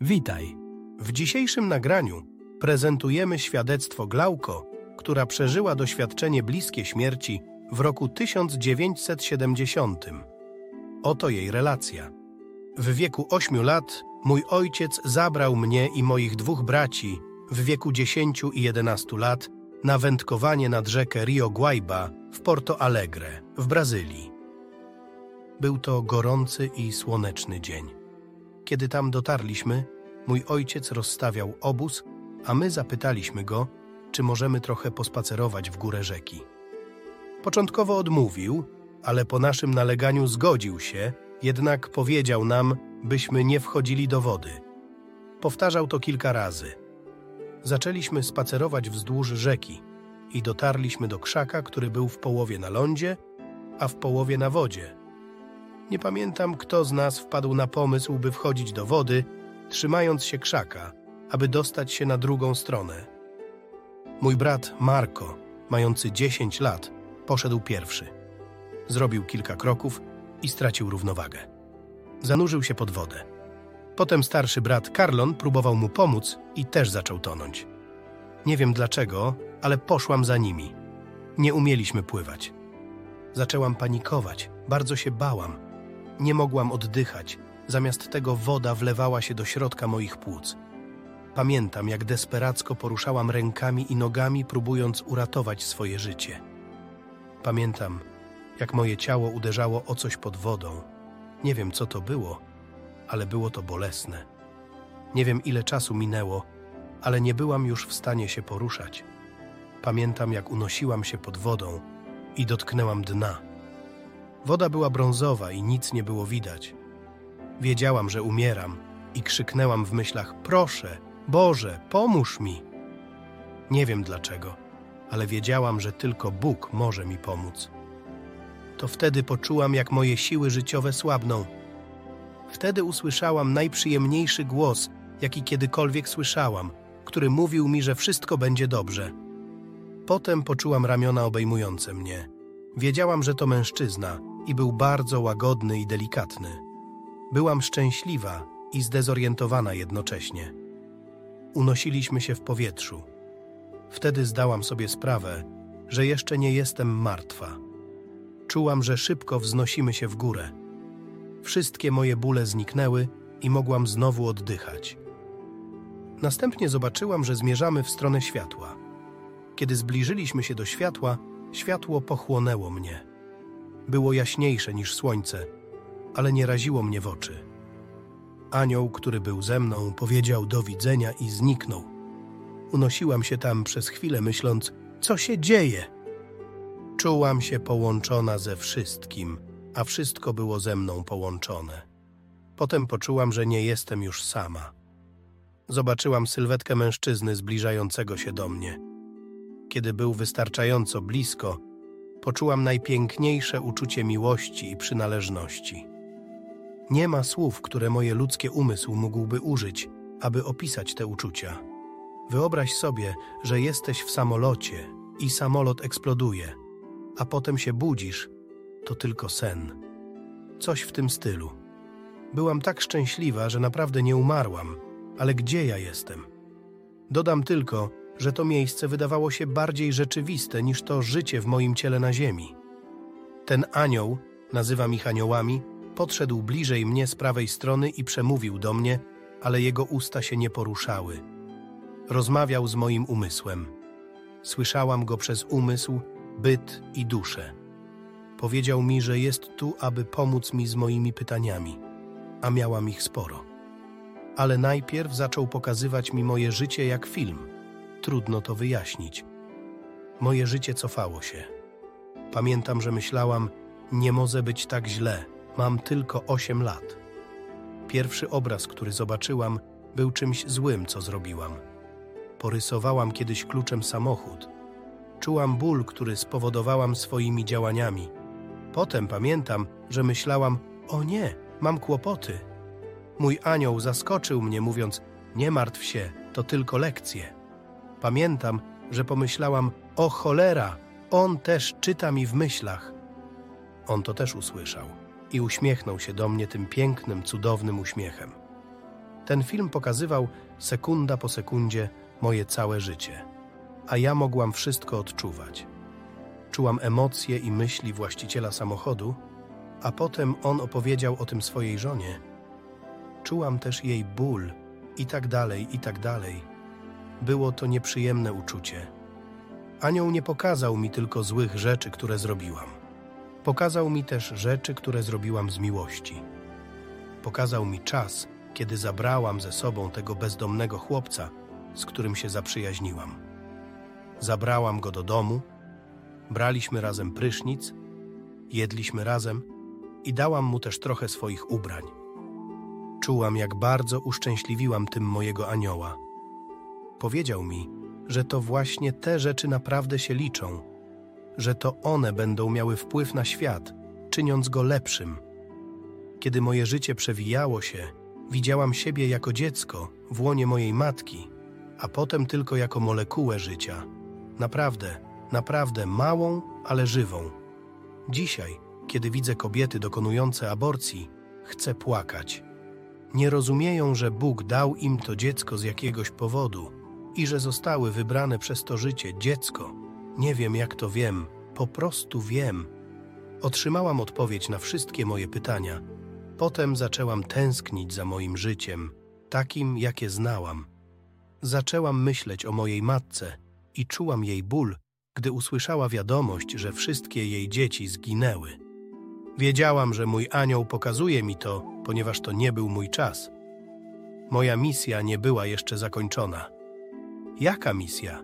Witaj. W dzisiejszym nagraniu prezentujemy świadectwo Glauko, która przeżyła doświadczenie bliskie śmierci w roku 1970. Oto jej relacja. W wieku 8 lat mój ojciec zabrał mnie i moich dwóch braci w wieku 10 i 11 lat na wędkowanie nad rzekę Rio Guaiba w Porto Alegre w Brazylii. Był to gorący i słoneczny dzień. Kiedy tam dotarliśmy, mój ojciec rozstawiał obóz, a my zapytaliśmy go, czy możemy trochę pospacerować w górę rzeki. Początkowo odmówił, ale po naszym naleganiu zgodził się, jednak powiedział nam, byśmy nie wchodzili do wody. Powtarzał to kilka razy. Zaczęliśmy spacerować wzdłuż rzeki i dotarliśmy do krzaka, który był w połowie na lądzie, a w połowie na wodzie. Nie pamiętam, kto z nas wpadł na pomysł, by wchodzić do wody, trzymając się krzaka, aby dostać się na drugą stronę. Mój brat Marko, mający 10 lat, poszedł pierwszy. Zrobił kilka kroków i stracił równowagę. Zanurzył się pod wodę. Potem starszy brat Karlon próbował mu pomóc i też zaczął tonąć. Nie wiem dlaczego, ale poszłam za nimi. Nie umieliśmy pływać. Zaczęłam panikować, bardzo się bałam. Nie mogłam oddychać, zamiast tego woda wlewała się do środka moich płuc. Pamiętam, jak desperacko poruszałam rękami i nogami, próbując uratować swoje życie. Pamiętam, jak moje ciało uderzało o coś pod wodą. Nie wiem, co to było, ale było to bolesne. Nie wiem, ile czasu minęło, ale nie byłam już w stanie się poruszać. Pamiętam, jak unosiłam się pod wodą i dotknęłam dna. Woda była brązowa i nic nie było widać. Wiedziałam, że umieram i krzyknęłam w myślach: Proszę, Boże, pomóż mi. Nie wiem dlaczego, ale wiedziałam, że tylko Bóg może mi pomóc. To wtedy poczułam, jak moje siły życiowe słabną. Wtedy usłyszałam najprzyjemniejszy głos, jaki kiedykolwiek słyszałam, który mówił mi, że wszystko będzie dobrze. Potem poczułam ramiona obejmujące mnie. Wiedziałam, że to mężczyzna i był bardzo łagodny i delikatny. Byłam szczęśliwa i zdezorientowana jednocześnie. Unosiliśmy się w powietrzu. Wtedy zdałam sobie sprawę, że jeszcze nie jestem martwa. Czułam, że szybko wznosimy się w górę. Wszystkie moje bóle zniknęły i mogłam znowu oddychać. Następnie zobaczyłam, że zmierzamy w stronę światła. Kiedy zbliżyliśmy się do światła, światło pochłonęło mnie. Było jaśniejsze niż słońce, ale nie raziło mnie w oczy. Anioł, który był ze mną, powiedział do widzenia i zniknął. Unosiłam się tam przez chwilę, myśląc, co się dzieje. Czułam się połączona ze wszystkim, a wszystko było ze mną połączone. Potem poczułam, że nie jestem już sama. Zobaczyłam sylwetkę mężczyzny zbliżającego się do mnie. Kiedy był wystarczająco blisko, poczułam najpiękniejsze uczucie miłości i przynależności. Nie ma słów, które moje ludzkie umysł mógłby użyć, aby opisać te uczucia. Wyobraź sobie, że jesteś w samolocie i samolot eksploduje, a potem się budzisz. To tylko sen. Coś w tym stylu. Byłam tak szczęśliwa, że naprawdę nie umarłam, ale gdzie ja jestem? Dodam tylko, że to miejsce wydawało się bardziej rzeczywiste niż to życie w moim ciele na ziemi. Ten anioł, nazywam ich aniołami, podszedł bliżej mnie z prawej strony i przemówił do mnie, ale jego usta się nie poruszały. Rozmawiał z moim umysłem. Słyszałam go przez umysł, byt i duszę. Powiedział mi, że jest tu, aby pomóc mi z moimi pytaniami, a miałam ich sporo. Ale najpierw zaczął pokazywać mi moje życie jak film. Trudno to wyjaśnić. Moje życie cofało się. Pamiętam, że myślałam, nie może być tak źle, mam tylko 8 lat. Pierwszy obraz, który zobaczyłam, był czymś złym, co zrobiłam. Porysowałam kiedyś kluczem samochód. Czułam ból, który spowodowałam swoimi działaniami. Potem pamiętam, że myślałam: O nie, mam kłopoty. Mój anioł zaskoczył mnie, mówiąc: Nie martw się, to tylko lekcje. Pamiętam, że pomyślałam: O cholera, on też czyta mi w myślach. On to też usłyszał i uśmiechnął się do mnie tym pięknym, cudownym uśmiechem. Ten film pokazywał sekunda po sekundzie moje całe życie, a ja mogłam wszystko odczuwać. Czułam emocje i myśli właściciela samochodu, a potem on opowiedział o tym swojej żonie. Czułam też jej ból i tak dalej, i tak dalej. Było to nieprzyjemne uczucie. Anioł nie pokazał mi tylko złych rzeczy, które zrobiłam. Pokazał mi też rzeczy, które zrobiłam z miłości. Pokazał mi czas, kiedy zabrałam ze sobą tego bezdomnego chłopca, z którym się zaprzyjaźniłam. Zabrałam go do domu, braliśmy razem prysznic, jedliśmy razem i dałam mu też trochę swoich ubrań. Czułam, jak bardzo uszczęśliwiłam tym mojego anioła. Powiedział mi, że to właśnie te rzeczy naprawdę się liczą, że to one będą miały wpływ na świat, czyniąc go lepszym. Kiedy moje życie przewijało się, widziałam siebie jako dziecko w łonie mojej matki, a potem tylko jako molekułę życia. Naprawdę, naprawdę małą, ale żywą. Dzisiaj, kiedy widzę kobiety dokonujące aborcji, chcę płakać. Nie rozumieją, że Bóg dał im to dziecko z jakiegoś powodu i że zostały wybrane przez to życie dziecko. Nie wiem, jak to wiem, po prostu wiem. Otrzymałam odpowiedź na wszystkie moje pytania. Potem zaczęłam tęsknić za moim życiem, takim, jakie znałam. Zaczęłam myśleć o mojej matce i czułam jej ból, gdy usłyszała wiadomość, że wszystkie jej dzieci zginęły. Wiedziałam, że mój anioł pokazuje mi to, ponieważ to nie był mój czas. Moja misja nie była jeszcze zakończona. Jaka misja?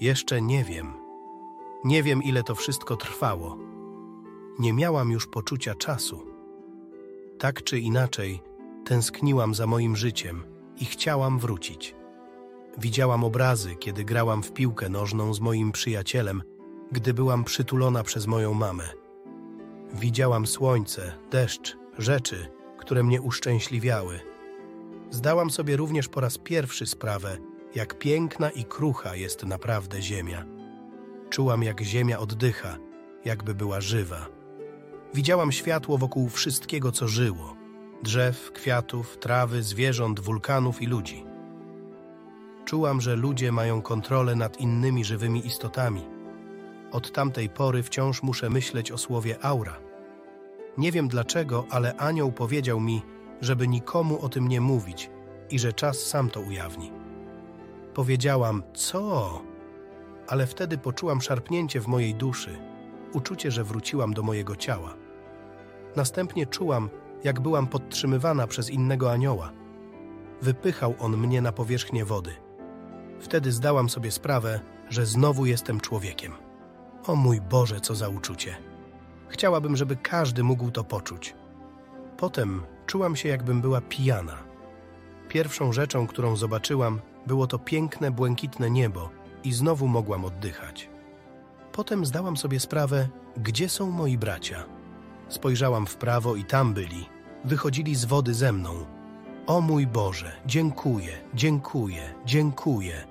Jeszcze nie wiem. Nie wiem, ile to wszystko trwało. Nie miałam już poczucia czasu. Tak czy inaczej, tęskniłam za moim życiem i chciałam wrócić. Widziałam obrazy, kiedy grałam w piłkę nożną z moim przyjacielem, gdy byłam przytulona przez moją mamę. Widziałam słońce, deszcz, rzeczy, które mnie uszczęśliwiały. Zdałam sobie również po raz pierwszy sprawę, jak piękna i krucha jest naprawdę ziemia. Czułam, jak ziemia oddycha, jakby była żywa. Widziałam światło wokół wszystkiego, co żyło: drzew, kwiatów, trawy, zwierząt, wulkanów i ludzi. Czułam, że ludzie mają kontrolę nad innymi żywymi istotami. Od tamtej pory wciąż muszę myśleć o słowie aura. Nie wiem dlaczego, ale anioł powiedział mi, żeby nikomu o tym nie mówić i że czas sam to ujawni. Powiedziałam, co? Ale wtedy poczułam szarpnięcie w mojej duszy, uczucie, że wróciłam do mojego ciała. Następnie czułam, jak byłam podtrzymywana przez innego anioła. Wypychał on mnie na powierzchnię wody. Wtedy zdałam sobie sprawę, że znowu jestem człowiekiem. O mój Boże, co za uczucie! Chciałabym, żeby każdy mógł to poczuć. Potem czułam się, jakbym była pijana. Pierwszą rzeczą, którą zobaczyłam, było to piękne, błękitne niebo i znowu mogłam oddychać. Potem zdałam sobie sprawę, gdzie są moi bracia. Spojrzałam w prawo i tam byli. Wychodzili z wody ze mną. O mój Boże, dziękuję, dziękuję, dziękuję.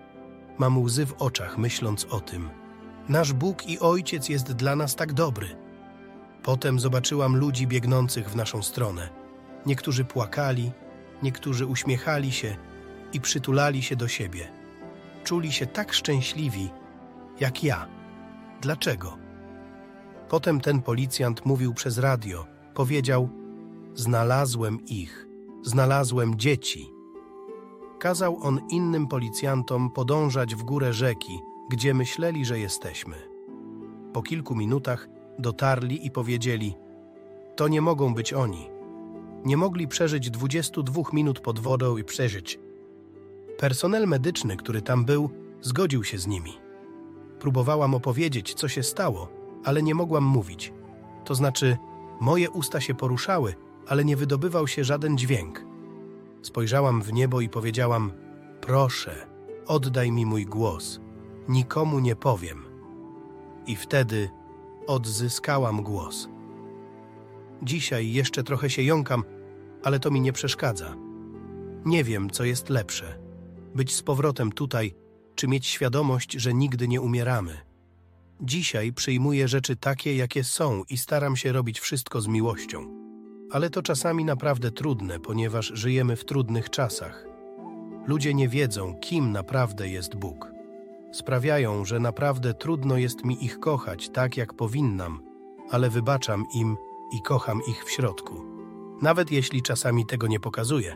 Mam łzy w oczach, myśląc o tym. Nasz Bóg i Ojciec jest dla nas tak dobry. Potem zobaczyłam ludzi biegnących w naszą stronę. Niektórzy płakali, niektórzy uśmiechali się i przytulali się do siebie. Czuli się tak szczęśliwi, jak ja. Dlaczego? Potem ten policjant mówił przez radio. Powiedział: Znalazłem ich, znalazłem dzieci. Kazał on innym policjantom podążać w górę rzeki, gdzie myśleli, że jesteśmy. Po kilku minutach dotarli i powiedzieli: To nie mogą być oni. Nie mogli przeżyć 22 minut pod wodą i przeżyć. Personel medyczny, który tam był, zgodził się z nimi. Próbowałam opowiedzieć, co się stało, ale nie mogłam mówić. To znaczy, moje usta się poruszały, ale nie wydobywał się żaden dźwięk. Spojrzałam w niebo i powiedziałam: Proszę, oddaj mi mój głos, nikomu nie powiem. I wtedy odzyskałam głos. Dzisiaj jeszcze trochę się jąkam, ale to mi nie przeszkadza. Nie wiem, co jest lepsze: być z powrotem tutaj, czy mieć świadomość, że nigdy nie umieramy. Dzisiaj przyjmuję rzeczy takie, jakie są i staram się robić wszystko z miłością. Ale to czasami naprawdę trudne, ponieważ żyjemy w trudnych czasach. Ludzie nie wiedzą, kim naprawdę jest Bóg. Sprawiają, że naprawdę trudno jest mi ich kochać tak, jak powinnam, ale wybaczam im i kocham ich w środku. Nawet jeśli czasami tego nie pokazuję.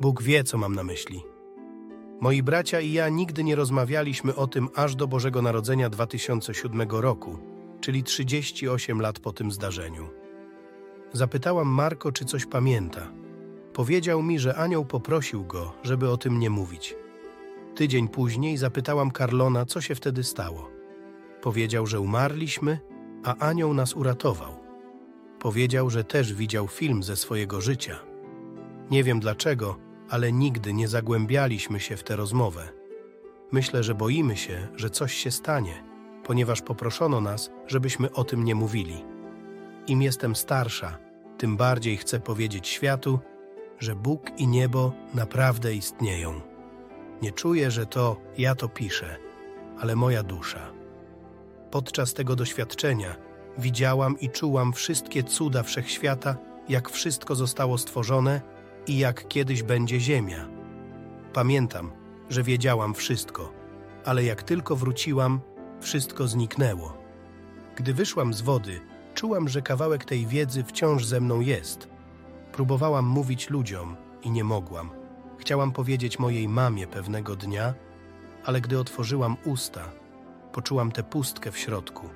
Bóg wie, co mam na myśli. Moi bracia i ja nigdy nie rozmawialiśmy o tym aż do Bożego Narodzenia 2007 roku, czyli 38 lat po tym zdarzeniu. Zapytałam Marko, czy coś pamięta. Powiedział mi, że anioł poprosił go, żeby o tym nie mówić. Tydzień później zapytałam Karlona, co się wtedy stało. Powiedział, że umarliśmy, a anioł nas uratował. Powiedział, że też widział film ze swojego życia. Nie wiem dlaczego, ale nigdy nie zagłębialiśmy się w tę rozmowę. Myślę, że boimy się, że coś się stanie, ponieważ poproszono nas, żebyśmy o tym nie mówili. Im jestem starsza, tym bardziej chcę powiedzieć światu, że Bóg i niebo naprawdę istnieją. Nie czuję, że to ja to piszę, ale moja dusza. Podczas tego doświadczenia widziałam i czułam wszystkie cuda wszechświata, jak wszystko zostało stworzone i jak kiedyś będzie Ziemia. Pamiętam, że wiedziałam wszystko, ale jak tylko wróciłam, wszystko zniknęło. Gdy wyszłam z wody, czułam, że kawałek tej wiedzy wciąż ze mną jest. Próbowałam mówić ludziom i nie mogłam. Chciałam powiedzieć mojej mamie pewnego dnia, ale gdy otworzyłam usta, poczułam tę pustkę w środku,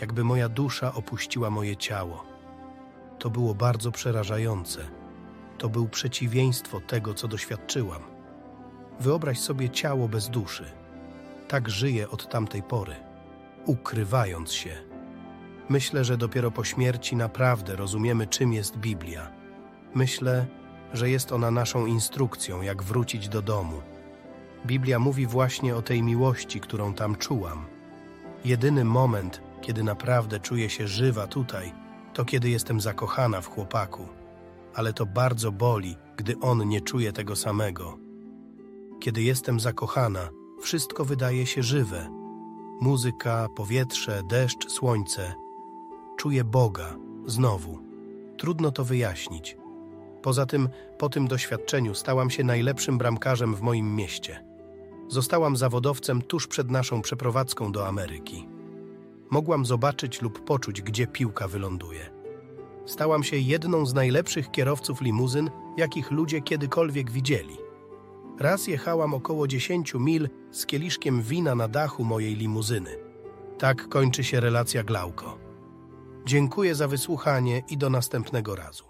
jakby moja dusza opuściła moje ciało. To było bardzo przerażające. To był przeciwieństwo tego, co doświadczyłam. Wyobraź sobie ciało bez duszy. Tak żyję od tamtej pory, ukrywając się. Myślę, że dopiero po śmierci naprawdę rozumiemy, czym jest Biblia. Myślę, że jest ona naszą instrukcją, jak wrócić do domu. Biblia mówi właśnie o tej miłości, którą tam czułam. Jedyny moment, kiedy naprawdę czuję się żywa tutaj, to kiedy jestem zakochana w chłopaku. Ale to bardzo boli, gdy on nie czuje tego samego. Kiedy jestem zakochana, wszystko wydaje się żywe. Muzyka, powietrze, deszcz, słońce. Czuję Boga, znowu. Trudno to wyjaśnić. Poza tym, po tym doświadczeniu stałam się najlepszym bramkarzem w moim mieście. Zostałam zawodowcem tuż przed naszą przeprowadzką do Ameryki. Mogłam zobaczyć lub poczuć, gdzie piłka wyląduje. Stałam się jedną z najlepszych kierowców limuzyn, jakich ludzie kiedykolwiek widzieli. Raz jechałam około 10 mil z kieliszkiem wina na dachu mojej limuzyny. Tak kończy się relacja Glauko. Dziękuję za wysłuchanie i do następnego razu.